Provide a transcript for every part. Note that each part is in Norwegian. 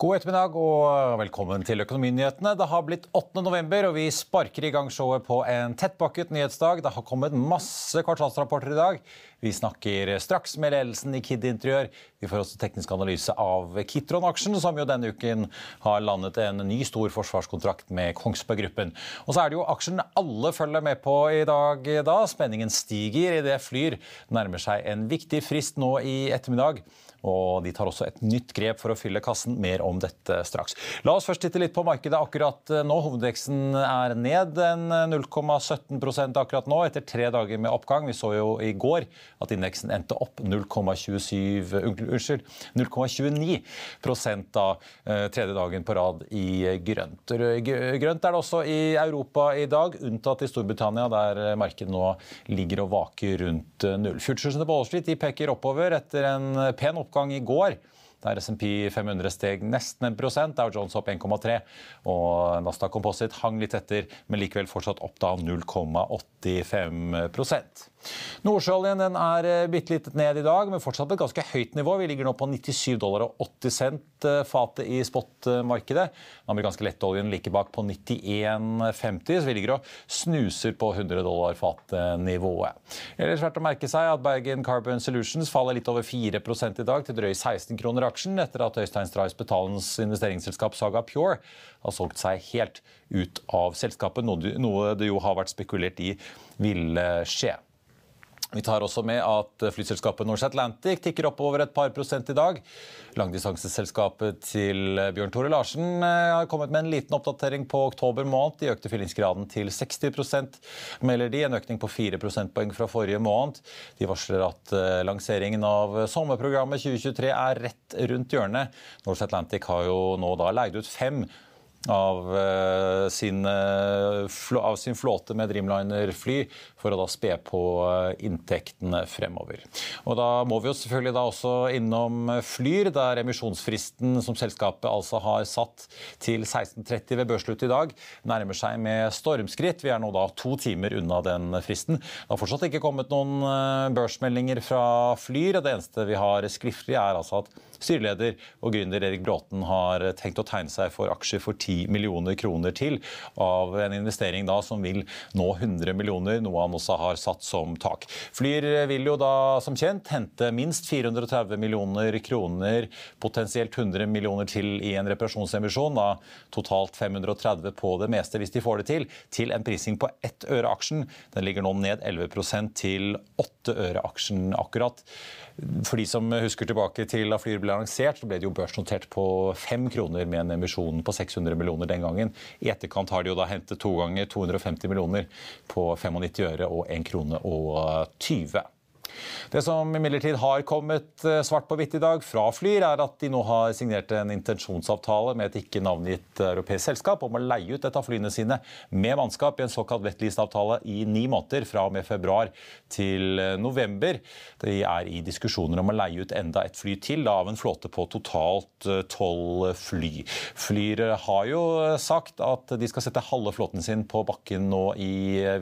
God ettermiddag og velkommen til Økonominyhetene. Det har blitt 8. november, og vi sparker i gang showet på en tettpakket nyhetsdag. Det har kommet masse kvartalsrapporter i dag. Vi snakker straks med ledelsen i Kid Interiør. Vi får også teknisk analyse av Kitron-aksjen, som jo denne uken har landet en ny stor forsvarskontrakt med Kongsberg Gruppen. Og så er det jo aksjen alle følger med på i dag da. Spenningen stiger idet Flyr nærmer seg en viktig frist nå i ettermiddag. Og de tar også et nytt grep for å fylle kassen. Mer om dette straks. La oss først titte litt på markedet akkurat nå. Hovedveksten er ned 0,17% akkurat nå, etter tre dager med oppgang. Vi så jo i går at indeksen endte opp 0,27 Unnskyld, 0,29 da tredje dagen på rad i grønt. Grønt er det også i Europa i dag, unntatt i Storbritannia, der markedet nå ligger og vaker rundt null. Futuresene på Wall Street de peker oppover etter en pen oppgang oppgang i går. Der SMP 500 steg nesten en prosent, Dow Jones opp 1,3 og Nasdaq Composite hang litt etter, men likevel fortsatt opp da 0,85 Nordsjøoljen er bitte litt ned i dag, men fortsatt et ganske høyt nivå. Vi ligger nå på 97 dollar og 80 cent fatet i spotmarkedet. Den amerikanske lettoljen ligger bak på 91,50, så vi ligger og snuser på 100 dollar fat-nivået. Ellers verdt å merke seg at Bergen Carbon Solutions faller litt over 4 i dag, til drøye 16 kroner aksjen, etter at Øystein Strais Betalens investeringsselskap Saga Pure har solgt seg helt ut av selskapet, noe det jo har vært spekulert i ville skje. Vi tar også med at flyselskapet Norse Atlantic tikker oppover et par prosent i dag. Langdistanseselskapet til Bjørn Tore Larsen har kommet med en liten oppdatering på oktober måned. De økte fyllingsgraden til 60 melder de, en økning på 4 prosentpoeng fra forrige måned. De varsler at lanseringen av sommerprogrammet 2023 er rett rundt hjørnet. Norse Atlantic har jo nå da leid ut fem av sin, av sin flåte med Dreamliner-fly for å da spe på inntektene fremover. Og da må vi jo selvfølgelig da også innom Flyr, der emisjonsfristen som selskapet altså har satt til 16.30 ved børsslutt i dag, nærmer seg med stormskritt. Vi er nå da to timer unna den fristen. Det har fortsatt ikke kommet noen børsmeldinger fra Flyr. og Det eneste vi har skriftlig, er altså at styreleder og gründer Erik Bråten har tenkt å tegne seg for aksjer for 10 millioner kroner til av en investering da som vil nå 100 millioner, noe han også har satt som tak. Flyr vil jo da som kjent hente minst 430 millioner kroner, potensielt 100 millioner til i en reparasjonsemisjon, da totalt 530 på det meste hvis de får det til, til en prising på ett øre aksjen. Den ligger nå ned 11% til åtte øre aksjen akkurat. For de som husker tilbake til da Flyr ble lansert, så ble det jo børsnotert på fem kroner med en emisjon på 600 millioner den gangen. I etterkant har de jo da hentet to ganger 250 millioner på 95 øre og 1 krone og 20. Det som imidlertid har kommet svart på hvitt i dag fra Flyr, er at de nå har signert en intensjonsavtale med et ikke navngitt europeisk selskap om å leie ut et av flyene sine med mannskap i en såkalt wetlease-avtale i ni måneder fra og med februar til november. De er i diskusjoner om å leie ut enda et fly til av en flåte på totalt tolv fly. Flyr har jo sagt at de skal sette halve flåten sin på bakken nå i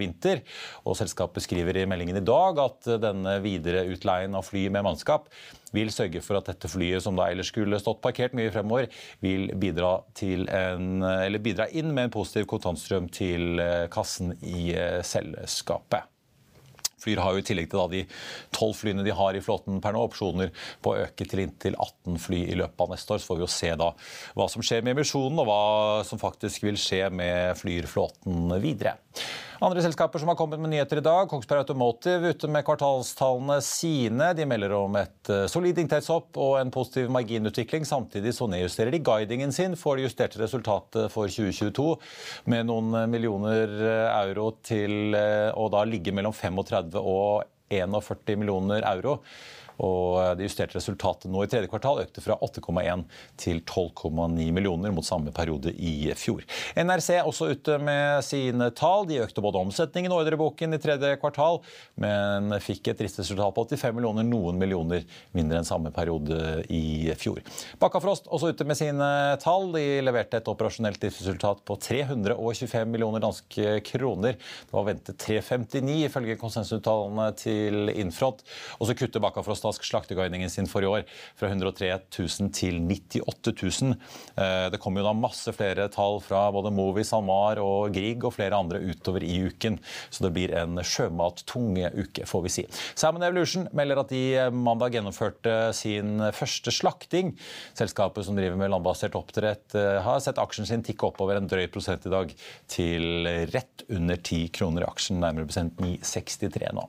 vinter, og selskapet skriver i meldingen i dag at denne videreutleien av fly med mannskap vil sørge for at dette flyet, som da ellers skulle stått parkert mye fremover, vil bidra, en, bidra inn med en positiv kontantstrøm til kassen i selskapet. Flyr har jo i tillegg til de tolv flyene de har i flåten per nå, opsjoner på å øke til inntil 18 fly i løpet av neste år. Så får vi jo se da hva som skjer med emisjonen, og hva som faktisk vil skje med flyrflåten videre. Andre selskaper som har kommet med nyheter i dag. Kongsberg Automotive ute med kvartalstallene sine. De melder om et eh, solid inntektshopp og en positiv marginutvikling. Samtidig så nedjusterer de guidingen sin for det justerte resultatet for 2022 med noen millioner eh, euro til eh, å da ligge mellom 35 og 41 millioner euro. Og det justerte resultatet nå i tredje kvartal økte fra 8,1 til 12,9 millioner mot samme periode i fjor. NRC er også ute med sine tall. De økte både omsetningen og ordreboken i tredje kvartal, men fikk et driftsresultat på 85 millioner, noen millioner mindre enn samme periode i fjor. Bakkafrost også ute med sine tall. De leverte et operasjonelt driftsresultat på 325 millioner danske kroner. Det var ventet 359 ifølge konsensusuttalene til Infront. Og så kutter Bakkafrost Stask slakteguidingen sin for i år fra 103 000 til 98 000. Eh, det kommer jo da masse flere tall fra både Movi, SalMar og Grieg og flere andre utover i uken. Så det blir en sjømattung uke, får vi si. Salmon Evolution melder at de mandag gjennomførte sin første slakting. Selskapet som driver med landbasert oppdrett, eh, har sett aksjen sin tikke oppover en drøy prosent i dag til rett under 10 kroner i aksjen, nærmere bestemt 9,63 nå.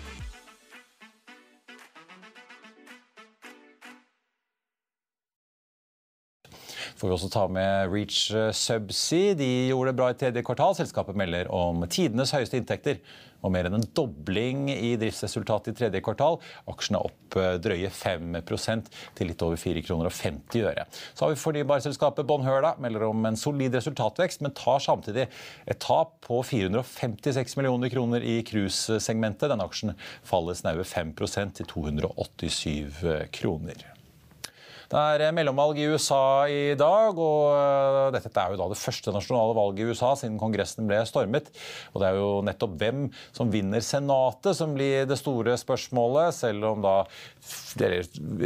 Får vi også ta med Reach eh, Subsea. De gjorde det bra i tredje kvartal. Selskapet melder om tidenes høyeste inntekter og mer enn en dobling i driftsresultatet i tredje kvartal. Aksjene er opp eh, drøye 5% til litt over 4,50 kroner og 50 øre. Så har vi fornybarselskapet Bonhøla, melder om en solid resultatvekst, men tar samtidig et tap på 456 millioner kroner i cruisesegmentet. Denne aksjen faller snaue 5% til 287 kroner. Det er eh, mellomvalg i USA i dag, og eh, dette er jo da det første nasjonale valget i USA siden Kongressen ble stormet. Og det er jo nettopp hvem som vinner Senatet som blir det store spørsmålet, selv om da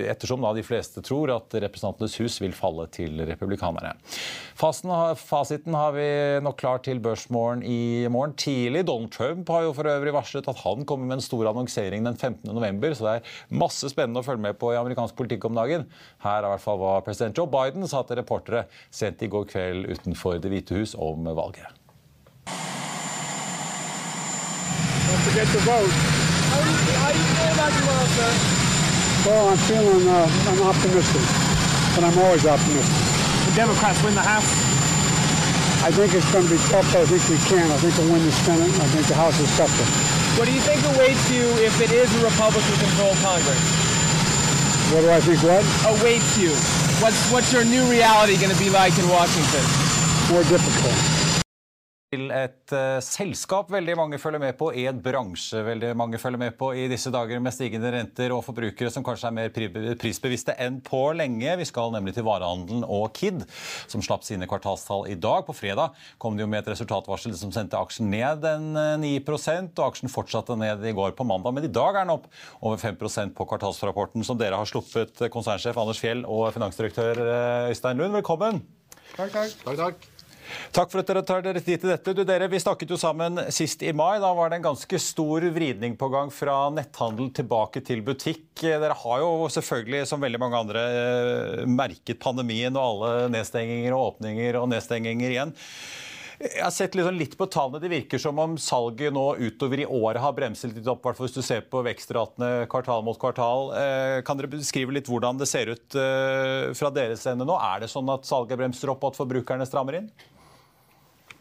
ettersom da de fleste tror at Representantenes hus vil falle til republikanerne. Fasiten har vi nok klar til børsmorgen i morgen tidlig. Donald Trump har jo for øvrig varslet at han kommer med en stor annonsering den 15.11, så det er masse spennende å følge med på i amerikansk politikk om dagen. Her er i hvert fall hva president Joe Biden sa til reportere sent i går kveld utenfor Det hvite hus om valget. Don't forget to vote. How do you, how do you feel about tomorrow, sir? Well, I'm feeling, uh, I'm optimistic, but I'm always optimistic. The Democrats win the House? I think it's going to be tough, but I think we can. I think we'll win the Senate, I think the House is tougher. What do you think awaits you if it is a Republican-controlled Congress? What do I think what? Awaits you. What's, what's your new reality going to be like in Washington? More difficult. Til et uh, selskap veldig mange følger med på, i en bransje veldig mange følger med på i disse dager med stigende renter og forbrukere som kanskje er mer prisbevisste enn på lenge. Vi skal nemlig til varehandelen og Kid, som slapp sine kvartalstall i dag. På fredag kom det jo med et resultatvarsel som sendte aksjen ned en 9 eh, og aksjen fortsatte ned i går på mandag. Men i dag er den opp over 5% på kvartalsrapporten som dere har sluppet, eh, konsernsjef Anders Fjell og finansdirektør Øystein Lund. Velkommen. Takk, takk. takk, takk. Takk for at dere tar dere tid til dette. Du, dere, vi snakket jo sammen sist i mai. Da var det en ganske stor vridning på gang fra netthandel tilbake til butikk. Dere har jo selvfølgelig, som veldig mange andre, eh, merket pandemien og alle nedstenginger og åpninger og nedstenginger igjen. Jeg har sett liksom litt på tallene. Det virker som om salget nå utover i året har bremset litt opp, hvert hvis du ser på vekstratene kvartal mot kvartal. Eh, kan dere beskrive litt hvordan det ser ut eh, fra deres ende nå? Er det sånn at salget bremser opp og at forbrukerne strammer inn?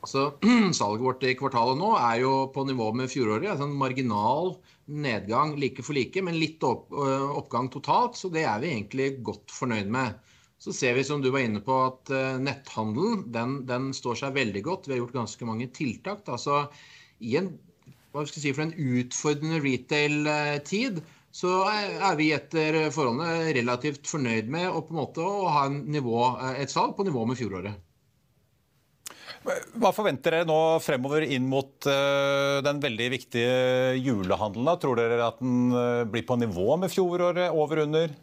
Altså, Salget vårt i kvartalet nå er jo på nivå med fjoråret. Altså en marginal nedgang like for like, men litt opp, oppgang totalt. Så det er vi egentlig godt fornøyd med. Så ser vi, som du var inne på, at netthandelen den, den står seg veldig godt. Vi har gjort ganske mange tiltak. Da. Så i en, si, en utfordrende retail-tid så er vi etter forholdene relativt fornøyd med å, ha nivå, et salg på nivå med fjoråret. Hva forventer dere nå fremover inn mot uh, den veldig viktige julehandelen? Tror dere at den uh, blir på nivå med fjoråret, over under?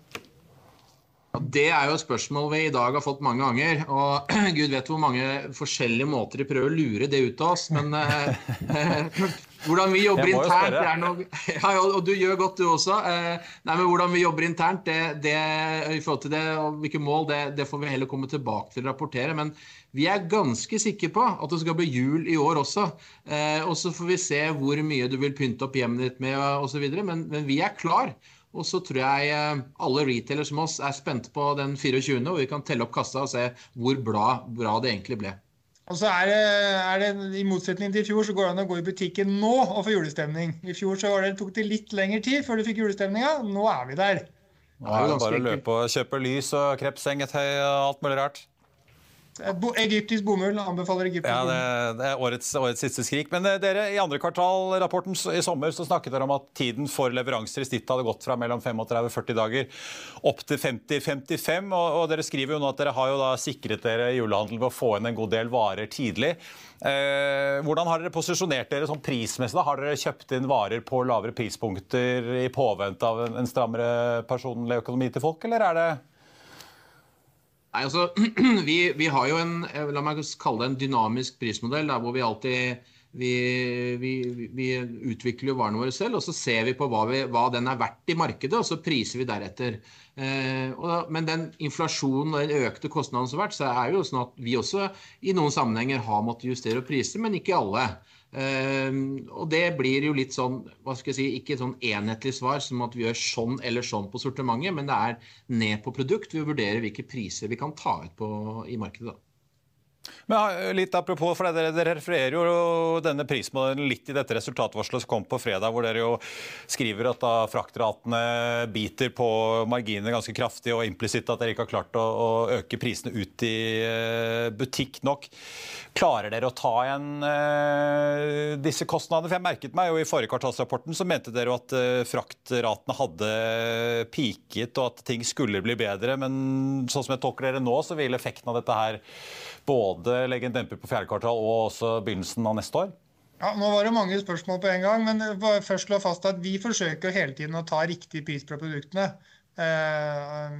Det er jo et spørsmål vi i dag har fått mange ganger. Og gud vet hvor mange forskjellige måter de prøver å lure det ut av oss. Men uh, hvordan vi jobber internt det er noe, ja, Og du gjør godt, du også. nei, men Hvordan vi jobber internt det, det, i forhold til det, og hvilke mål, det, det får vi heller komme tilbake til å rapportere. men vi er ganske sikre på at det skal bli jul i år også. Eh, og så får vi se hvor mye du vil pynte opp hjemmet ditt med osv. Men, men vi er klar. Og så tror jeg eh, alle retailere som oss er spente på den 24., og vi kan telle opp kassa og se hvor bra, bra det egentlig ble. Og så er det, er det, I motsetning til i fjor så går det an å gå i butikken nå og få julestemning. I fjor så det, tok det litt lengre tid før du fikk julestemninga. Nå er vi der. Nå er det bare å løpe og kjøpe lys og krepssengetøy og alt mulig rart. Egyptisk bomull anbefaler egyptisk ja, det, det er årets, årets, siste skrik. Men eh, dere, i andre kvartal-rapporten i sommer så snakket dere om at tiden for leveranser i snitt hadde gått fra mellom 35-40 dager opp til 50-55. Og, og, dere skriver jo nå at dere har jo da sikret dere julehandel ved å få inn en god del varer tidlig. Eh, hvordan har dere posisjonert dere som prismessig? da? Har dere kjøpt inn varer på lavere prispunkter i påvente av en, en strammere personlig økonomi til folk, eller er det Nei, altså, vi, vi, har jo en la meg kalle det en dynamisk prismodell, der hvor vi alltid vi, vi, vi utvikler jo varene våre selv, og så ser vi på hva, hva, den er verdt i markedet, og så priser vi deretter. Eh, og, men den inflasjonen og den økte kostnaden som har vært, så er jo sånn at vi også i noen sammenhenger har måttet justere priser, men ikke alle. Uh, og det blir jo litt sånn, hva skal jeg si, ikke et sånn enhetlig svar som at vi gjør sånn eller sånn på sortimentet, men det er ned på produkt. Vi vurderer hvilke priser vi kan ta ut på, i markedet. da. Men litt apropos, for dere, dere refererer jo denne prismodellen litt i dette resultatvarselet som kom på fredag, hvor dere jo skriver at da fraktratene biter på marginene ganske kraftig, og implisitt at dere ikke har klart å, å, øke prisene ut i eh, butikk nok. Klarer dere å ta igjen uh, disse kostnadene? For Jeg merket meg jo i forrige kvartalsrapporten så mente dere jo at uh, fraktratene hadde piket og at ting skulle bli bedre. Men sånn som jeg tolker dere nå, så vil effekten av dette her både legge en demper på fjerde kvartal og også begynnelsen av neste år? Ja, Nå var det mange spørsmål på en gang, men først slå fast at vi forsøker hele tiden å ta riktig pris på produktene. Eh,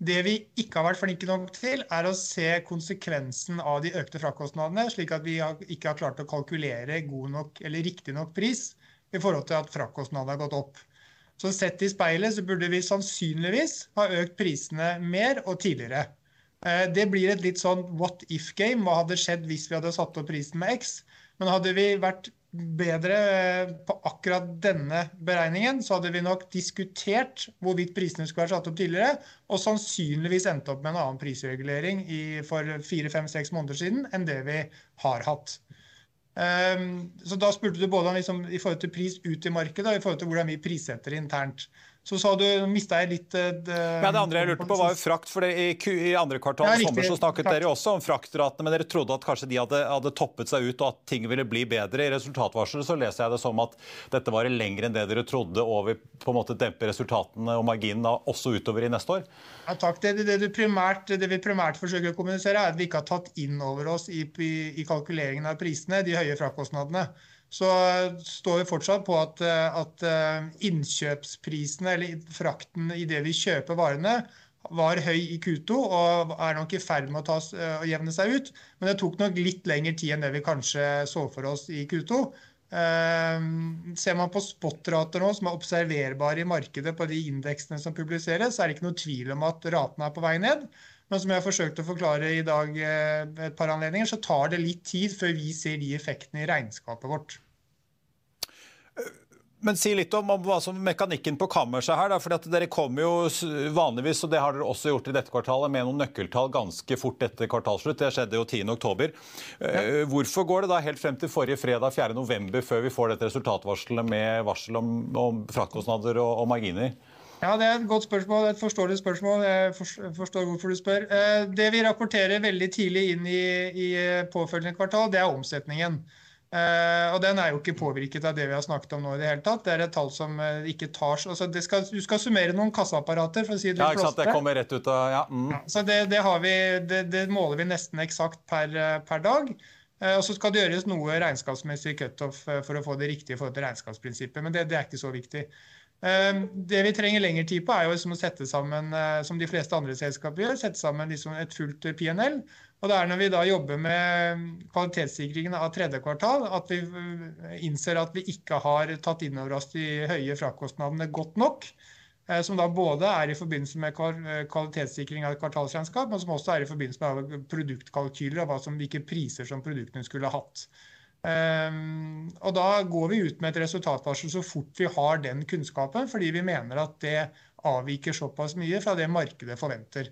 det vi ikke har vært flinke nok til, er å se konsekvensen av de økte fraktkostnadene, slik at vi ikke har klart å kalkulere god nok eller riktig nok pris i forhold til at fraktkostnadene har gått opp. Så sett i speilet så burde vi sannsynligvis ha økt prisene mer og tidligere. Eh, det blir et litt sånn what if game. Hva hadde skjedd hvis vi hadde satt opp prisen med X? Men hadde vi vært bedre eh, på akkurat denne beregningen, så hadde vi nok diskutert hvorvidt prisene skulle vært satt opp tidligere, og sannsynligvis endt opp med en annen prisregulering i, for fire, fem, seks måneder siden enn det vi har hatt. Um, så Da spurte du både om liksom, i forhold til pris ut i markedet og i forhold til hvordan vi prissetter internt. Så sa du, mista jeg litt det, Ja, Det andre jeg lurte på, var jo frakt. for det, i, i, andre kvartal i sommer så snakket frakt. dere også om fraktratene, men dere trodde at kanskje de hadde, hadde, toppet seg ut og at ting ville bli bedre. I resultatvarselet så leser jeg det som at dette varer lenger enn det dere trodde, og vil på en måte dempe resultatene og marginene også utover i neste år? Ja, takk. Det, det, det, primært, det, vi primært forsøker å kommunisere, er at vi ikke har tatt inn over oss i, i, i kalkuleringen av prisene de høye fraktkostnadene så står vi fortsatt på at, at eh, innkjøpsprisene, eller frakten i det vi kjøper varene, var høy i Q2 og er nok i ferd med å, ta, å, jevne seg ut. Men det tok nok litt lengre tid enn det vi kanskje så for oss i Q2. Eh, ser man på spot-rater nå, som er observerbare i markedet på de indeksene som publiseres, så er det ikke noe tvil om at ratene er på vei ned. Men som jeg har forsøkt å forklare i dag ved et par anledninger, så tar det litt tid før vi ser de effektene i regnskapet vårt. Men si litt om, om hva som mekanikken på kammerset her. Da, fordi Dere kommer jo vanligvis, og det har dere også gjort i dette kvartalet, med noen nøkkeltall ganske fort etter kvartalslutt. Det skjedde jo 10.10. Ja. Hvorfor går det da helt frem til forrige fredag 4.11. før vi får dette resultatvarselet med varsel om, om fraktkostnader og, og marginer? Ja, Det er et godt spørsmål, et forståelig spørsmål. Jeg forstår hvorfor du spør. Eh, det vi rapporterer veldig tidlig inn i, i påfølgende kvartal, det er omsetningen. Uh, og den er jo ikke påvirket av det vi har snakket om nå i det hele tatt. Det er et tall som ikke tar altså skal, Du skal summere noen kasseapparater, for å si det ja, ikke sant, Det kommer rett ut av, ja. Mm. ja så det, det, vi, det, det, måler vi nesten eksakt per, per dag. Og så skal det gjøres noe regnskapsmessig cutoff for å få det riktige i forhold til regnskapsprinsippet. Men det, er ikke så viktig. Ehm, det vi trenger lengre tid på, er jo liksom å sette sammen eh, som de fleste andre selskaper gjør, sette sammen liksom et fullt PNL. Og det er når vi da jobber med kvalitetssikringen av tredje kvartal, at vi eh, innser at vi ikke har tatt inn over oss de høye frakostnadene godt nok. Eh, som da både er i forbindelse med kvalitetssikring av kvartalsregnskap, men som også er i forbindelse med produktkalkyler og hvilke priser som produktene skulle hatt. Um, og Da går vi ut med et resultatvarsel så fort vi har den kunnskapen, fordi vi mener at det avviker såpass mye fra det markedet forventer.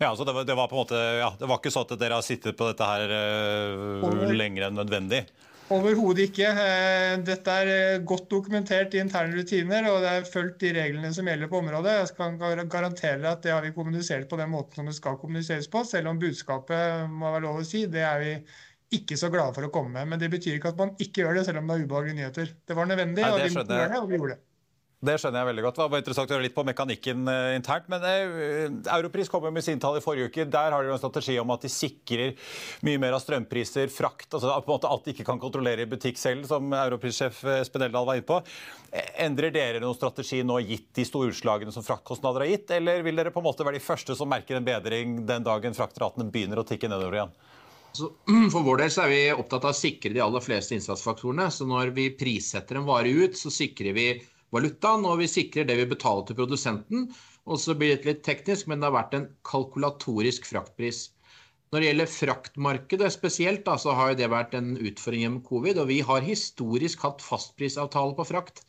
Ja, altså det var, det var på en måte, ja, det var ikke sånn at dere har sittet på dette her uh, lenger enn nødvendig? Overhodet ikke. Eh, dette er eh, godt dokumentert i interne rutiner, og det er fulgt de reglene som gjelder på området. Jeg kan garantere at det har vi kommunisert på den måten som det skal kommuniseres på, selv om budskapet må være lov å si. Det er vi ikke så glade for å komme med. Men det betyr ikke at man ikke gjør det, selv om det er ubehagelige nyheter. Det var nødvendig, Nei, og vi måtte gjøre det, og vi gjorde det. Det skjønner jeg veldig godt. Det var interessant å høre litt på mekanikken uh, internt. Men uh, Europris kom med sin tall i forrige uke. Der har de en strategi om at de sikrer mye mer av strømpriser, frakt altså på en måte Alt de ikke kan kontrollere i butikk selv, som Europris-sjef Espen Eldal var inne på. Endrer dere noen strategi nå, gitt de store utslagene som fraktkostnader har gitt? Eller vil dere på en måte være de første som merker en bedring den dagen fraktratene begynner å tikke nedover igjen? Så for vår del så er vi opptatt av å sikre de aller fleste innsatsfaktorene. Så når vi prissetter en vare ut, så sikrer vi valutaen, og vi sikrer det vi betaler til produsenten. Og så blir det litt teknisk, men det har vært en kalkulatorisk fraktpris. Når det gjelder fraktmarkedet spesielt, da, så har det vært en utfordring gjennom covid. Og vi har historisk hatt fastprisavtale på frakt.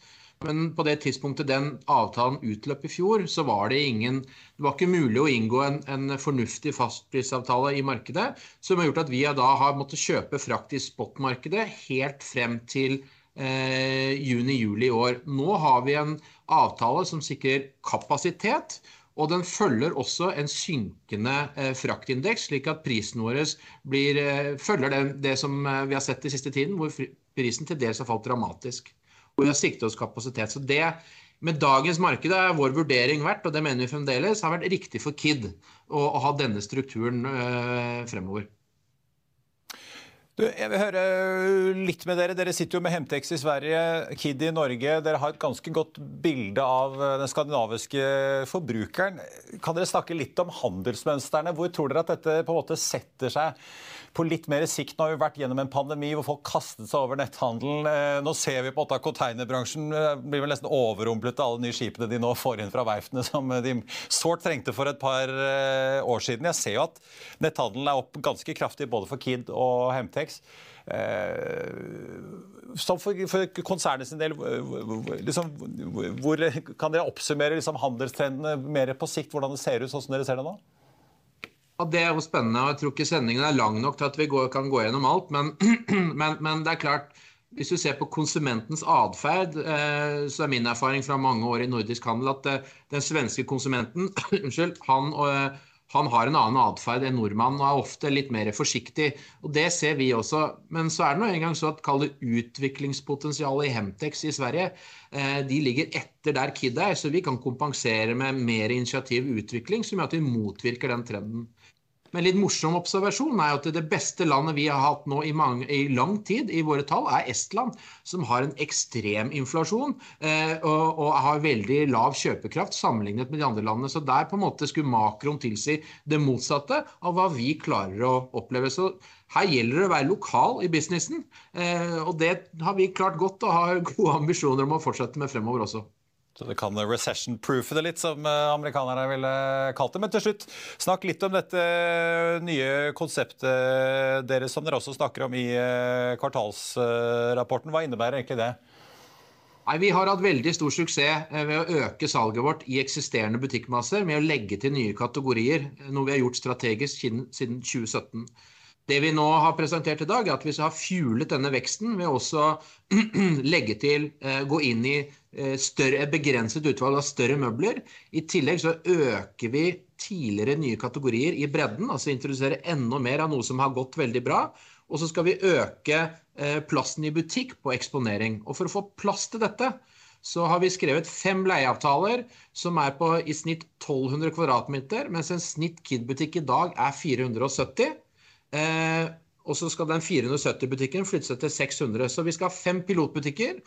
Men på det tidspunktet den avtalen utløp i fjor, så var det ingen Det var ikke mulig å inngå en, en fornuftig fastprisavtale i markedet, som har gjort at vi da har måttet kjøpe frakt i spotmarkedet helt frem til eh, juni-juli i år. Nå har vi en avtale som sikrer kapasitet. Og den følger også en synkende eh, fraktindeks, slik at prisen vår blir, eh, følger det, det, som eh, vi har sett den siste tiden, hvor prisen til dels har falt dramatisk og vi har siktet oss kapasitet. Så det med dagens marked er vår vurdering vært, og det mener vi fremdeles, har vært riktig for KID å, å ha denne strukturen øh, fremover. Jeg vil høre litt med dere. Dere sitter jo med Hemtex i Sverige, Kid i Norge. Dere har et ganske godt bilde av øh, den skandinaviske forbrukeren. Kan dere snakke litt om handelsmønstrene? Hvor tror dere at dette på en måte setter seg på litt mer sikt. Nå har vi vært gjennom en pandemi hvor folk kastet seg over netthandelen. Eh, nå ser vi på at containerbransjen eh, blir vel nesten overrumplet av alle nye skipene de nå får inn fra verftene, som de sårt trengte for et par eh, år siden. Jeg ser jo at netthandelen er opp ganske kraftig både for Kid og Hemtex. Så for, for, konsernet sin del, liksom, hvor, kan dere oppsummere liksom, handelstrendene mer på sikt, hvordan det ser ut sånn som dere ser det nå? Ja, Det er jo spennende. og Jeg tror ikke sendingen er lang nok til at vi går, kan gå gjennom alt. Men, men, men, det er klart, hvis du ser på konsumentens atferd, eh, så er min erfaring fra mange år i nordisk handel at eh, den svenske konsumenten unnskyld, han, eh, han, har en annen atferd enn nordmannen og er ofte litt mer forsiktig. og Det ser vi også. Men så er det nå engang så at kall det utviklingspotensialet i Hemtex i Sverige eh, de ligger etter der Kid er, så vi kan kompensere med mer initiativ utvikling som gjør at vi motvirker den trenden. Men litt morsom observasjon er at det beste landet vi har hatt nå i, mange, i lang tid i våre tall, er Estland, som har en ekstrem inflasjon eh, og, og, har veldig lav kjøpekraft sammenlignet med de andre landene. Så der på en måte skulle makroen tilsi det motsatte av hva vi klarer å oppleve. Så her gjelder det å være lokal i businessen, eh, og det har vi klart godt og har gode ambisjoner om å fortsette med fremover også. Så det kan recession-proofe det litt, som eh, amerikanerne ville kalt det. Men til slutt, snakk litt om dette nye konseptet deres som dere også snakker om i eh, kvartalsrapporten. Hva innebærer egentlig det? Nei, Vi har hatt veldig stor suksess eh, ved å øke salget vårt i eksisterende butikkmasser med å legge til nye kategorier, noe vi har gjort strategisk siden 2017. Det vi nå har presentert i dag, er at vi har fuelet denne veksten ved også legge til, eh, gå inn i eh, større, begrenset utvalg av større møbler. I tillegg så øker vi tidligere nye kategorier i bredden, altså introdusere enda mer av noe som har gått veldig bra. Og så skal vi øke Eh, plassen i butikk på eksponering. Og For å få plass til dette så har vi skrevet fem leieavtaler som er på i snitt 1200 kvadratmeter, mens en snitt Kid-butikk i dag er 470. Eh, og så skal den 470-butikken flytte seg til 600. Så vi skal ha fem pilotbutikker.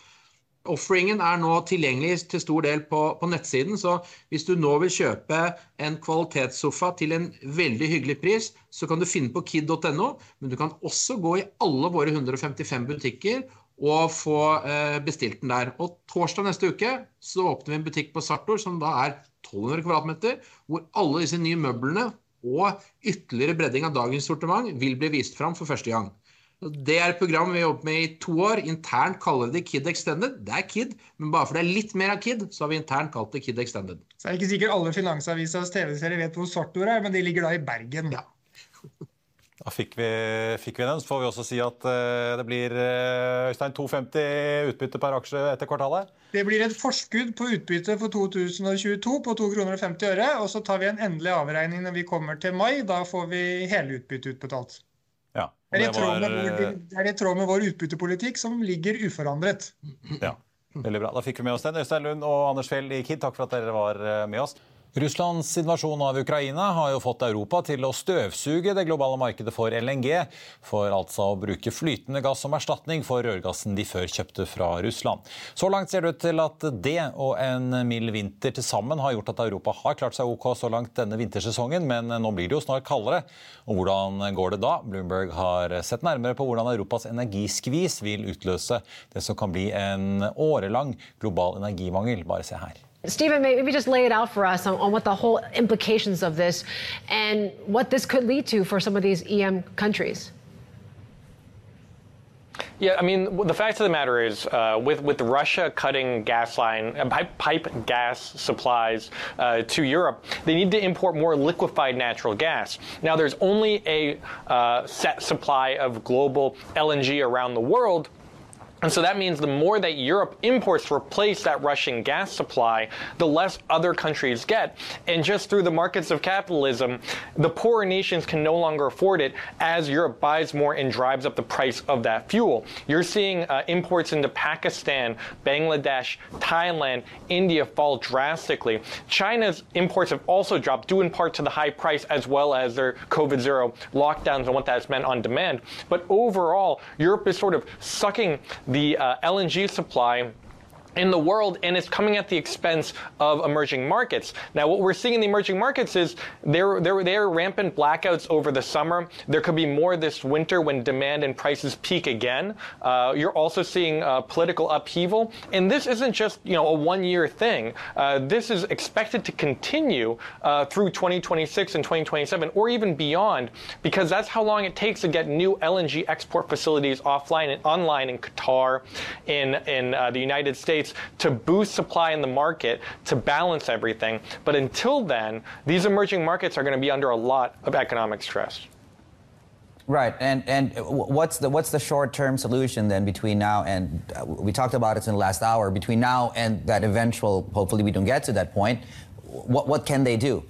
Offeringen er nå tilgjengelig til stor del på, på, nettsiden, så hvis du nå vil kjøpe en kvalitetssofa til en veldig hyggelig pris, så kan du finne på kid.no, men du kan også gå i alle våre 155 butikker og få eh, bestilt den der. Og torsdag neste uke så åpner vi en butikk på Sartor som da er 1200 kvm, hvor alle disse nye møblene og ytterligere bredding av dagens sortiment vil bli vist fram for første gang. Det er et program vi har jobbet med i to år. Internt kaller vi det Kid Extended. Det er Kid, men bare for det er litt mer av Kid, så har vi internt kalt det Kid Extended. Så er det ikke sikkert alle Finansavisas TV-serier vet hvor Sortor er, men de ligger da i Bergen. Ja. Da fikk vi, fikk vi, den. Så får vi også si at uh, det blir uh, Øystein 2,50 utbytte per aksje etter kvartalet. Det blir et forskudd på utbytte for 2022 på 2 kroner og 50 øre. Og så tar vi en endelig avregning når vi kommer til mai. Da får vi hele utbyttet utbetalt. Ja, det, er var, vår, det er i tråd med vår utbyttepolitikk, som ligger uforandret. Ja, veldig bra. Da fikk vi med oss den. Øystein Lund og Anders Fjell i KID, takk for at dere var eh, med oss. Russlands invasjon av Ukraina har jo fått Europa til å støvsuge det globale markedet for LNG, for altså å bruke flytende gass som erstatning for rørgassen de før kjøpte fra Russland. Så langt ser det ut til at det og en mild vinter til sammen har gjort at Europa har klart seg OK så langt denne vintersesongen, men nå blir det jo snart kaldere. Og hvordan går det da? Bloomberg har sett nærmere på hvordan Europas energiskvis vil utløse det som kan bli en årelang global energimangel. Bare se her. Stephen, maybe just lay it out for us on, on, what the whole implications of this and what this could lead to for some of these EM countries. Yeah, I mean, the fact of the matter is, uh, with with Russia cutting gas line, uh, pipe, gas supplies uh, to Europe, they need to import more liquefied natural gas. Now, there's only a uh, set supply of global LNG around the world. And so that means the more that Europe imports to replace that Russian gas supply, the less other countries get. And just through the markets of capitalism, the poorer nations can no longer afford it as Europe buys more and drives up the price of that fuel. You're seeing uh, imports into Pakistan, Bangladesh, Thailand, India fall drastically. China's imports have also dropped, due in part to the high price as well as their COVID zero lockdowns and what that's meant on demand. But overall, Europe is sort of sucking the uh, LNG supply in the world and it's coming at the expense of emerging markets. Now, what we're seeing in the emerging markets is there, there, there are rampant blackouts over the summer. There could be more this winter when demand and prices peak again. Uh, you're also seeing uh, political upheaval. And this isn't just, you know, a one-year thing. Uh, this is expected to continue uh, through 2026 and 2027 or even beyond because that's how long it takes to get new LNG export facilities offline and online in Qatar, in, in uh, the United States, To boost supply in the market to balance everything. But until then, these emerging markets are going to be under a lot of economic stress. Right, and and what's the what's the short-term solution then between now and uh, we talked about it in the last hour between now and that eventual hopefully we don't get to that point. What what can they do?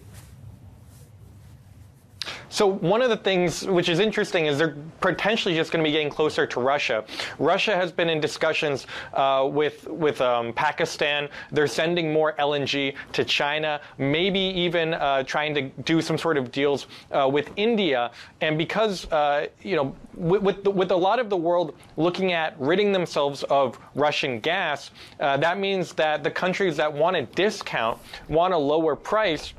So one of the things which is interesting is they're potentially just going to be getting closer to Russia. Russia has been in discussions uh, with with um, Pakistan. They're sending more LNG to China, maybe even uh, trying to do some sort of deals uh, with India. And because uh, you know, with with, the, with, a lot of the world looking at ridding themselves of Russian gas, uh, that means that the countries that want a discount, want a lower price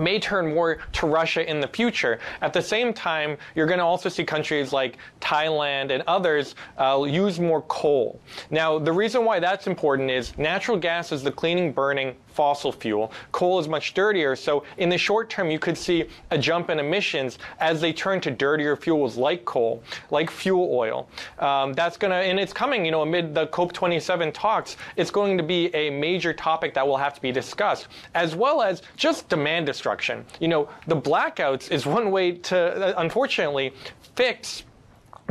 may turn more to Russia in the future. At the same time, you're going to also see countries like Thailand and others uh, use more coal. Now, the reason why that's important is natural gas is the cleaning, burning fossil fuel. Coal is much dirtier, so in the short term, you could see a jump in emissions as they turn to dirtier fuels like coal, like fuel oil. Um, that's going to, and it's coming, you know, amid the COP27 talks, it's going to be a major topic that will have to be discussed, as well as just demand destruction. You know, the blackouts is one way to, uh, unfortunately, fix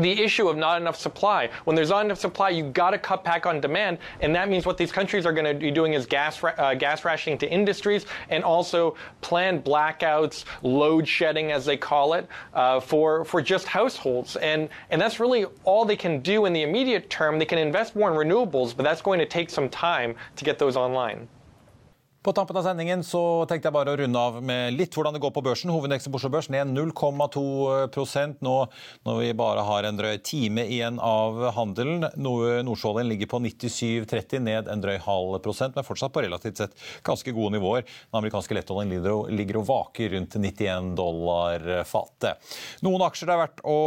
the issue of not enough supply. When there's not enough supply, you've got to cut back on demand, and that means what these countries are going to be doing is gas uh, gas rationing to industries and also planned blackouts, load shedding as they call it, uh, for for just households. And and that's really all they can do in the immediate term. They can invest more in renewables, but that's going to take some time to get those online. På tampen av sendingen så tenkte jeg bare å runde av med litt hvordan det går på børsen. Hovedindeksen på Oslo Børs ned 0,2% nå når vi bare har en drøy time igjen av handelen. Nordsjålen ligger på 97,30, ned en drøy halv prosent, men fortsatt på relativt sett ganske gode nivåer. Den amerikanske lettoljen ligger og vaker rundt 91 dollar fatet. Noen aksjer det er verdt å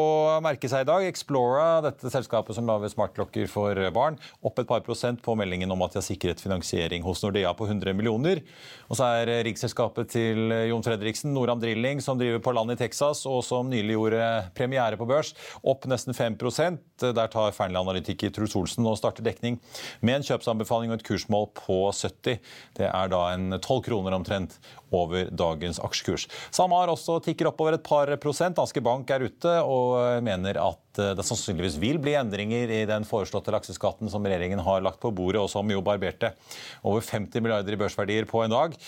merke seg i dag. Explora, dette selskapet som lager smartklokker for barn, opp et par prosent på meldingen om at de har sikret finansiering hos Nordea på 100 millioner kroner. Og så er riggselskapet til Jon Fredriksen, Noram Drilling, som driver på land i Texas, og som nylig gjorde premiere på børs, opp nesten 5 Der tar Fearnley-analytiker Truls Olsen og starter dekning med en kjøpsanbefaling og et kursmål på 70. Det er da en 12 kroner omtrent over dagens aksjekurs. SalMar også tikker oppover et par prosent. Danske Bank er ute og mener at eh, det sannsynligvis vil bli endringer i den foreslåtte lakseskatten som regjeringen har lagt på bordet, og som jo barberte over 50 milliarder i børsverdier på en dag.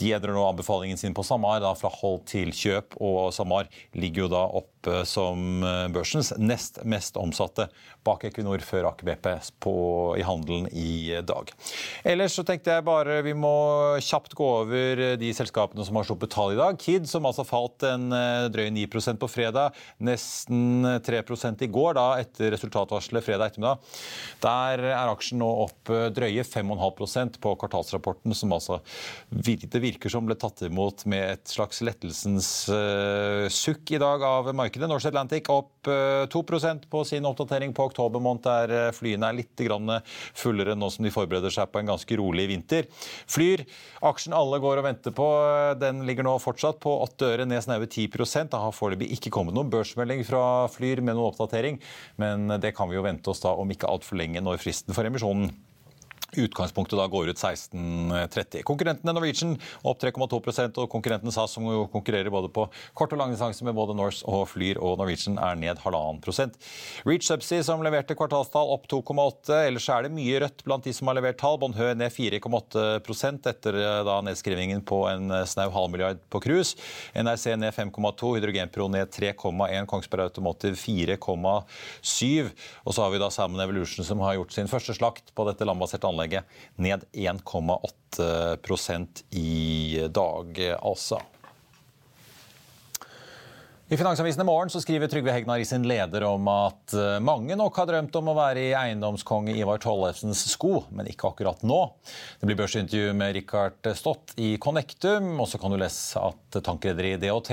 De endrer nå anbefalingen sin på SalMar fra hold til kjøp, og SalMar ligger jo da oppe som eh, børsens nest mest omsatte bak Equinor før Aker BP i handelen i dag. Ellers så tenkte jeg bare vi må kjapt gå over de selskapene som har sluppet tall i dag. Kid, som altså falt en eh, drøy 9 på fredag, nesten 3 i går da etter resultatvarselet fredag ettermiddag. Der er aksjen nå opp eh, drøye 5,5% på kvartalsrapporten, som altså det virker som ble tatt imot med et slags lettelsens sukk i dag av markedet. Norse Atlantic opp 2 eh, på sin oppdatering på oktober måned, der eh, flyene er litt fullere nå som de forbereder seg på en ganske rolig vinter. Flyr, aksjen alle går og venter på, den ligger nå fortsatt på 8 øre, ned snaue 10 Det har foreløpig ikke kommet noen børsmelding fra Flyr med noen oppdatering, men det kan vi jo vente oss da om ikke altfor lenge når fristen for emisjonen utgangspunktet da går ut 16.30. Konkurrentene Norwegian opp 3,2% og konkurrenten SAS, som jo konkurrerer både på kort og lang distanse med både Norse og Flyr og Norwegian, er ned halvannen prosent. Reach Subsea, som leverte kvartalstall, opp 2,8. Ellers er det mye rødt blant de som har levert tall. Bonhø ned 4,8 etter eh, da nedskrivingen på en eh, snau halv milliard på cruise. NRC ned 5,2, Hydrogenpro ned 3,1, Kongsberg Automotive 4,7. Og så har vi da Salmon Evolution, som har gjort sin første slakt på dette landbaserte anlegget anlegget ned 1,8% i dag, altså. I Finansavisen i morgen så skriver Trygve Hegnar i sin leder om at eh, mange nok har drømt om å være i eiendomskonge Ivar Tollefsens sko, men ikke akkurat nå. Det blir børsintervju med Richard Stott i Connectum, og så kan du lese at tankrederiet DHT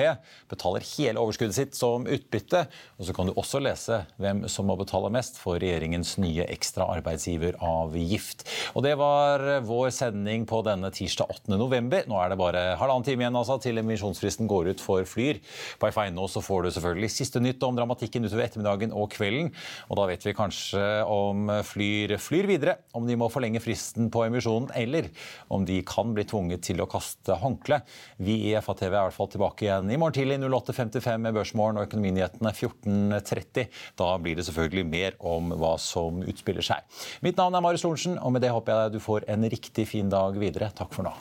betaler hele overskuddet sitt som utbytte. Og så kan du også lese hvem som må betale mest for regjeringens nye ekstra arbeidsgiveravgift. Og det var vår sending på denne tirsdag 8. november. Nå er det bare halvannen time igjen altså, til emisjonsfristen går ut for Flyr. På F1 så får du selvfølgelig siste nytt om dramatikken utover ettermiddagen og kvelden. Og da vet vi kanskje om Flyr flyr videre, om de må forlenge fristen på emisjonen, eller om de kan bli tvunget til å kaste håndkle. Vi i FATV er i hvert fall tilbake igjen i morgen tidlig 08.55 med Børsmorgen og Økonominyhetene 14.30. Da blir det selvfølgelig mer om hva som utspiller seg. Mitt navn er Marius Lorentzen, og med det håper jeg du får en riktig fin dag videre. Takk for nå.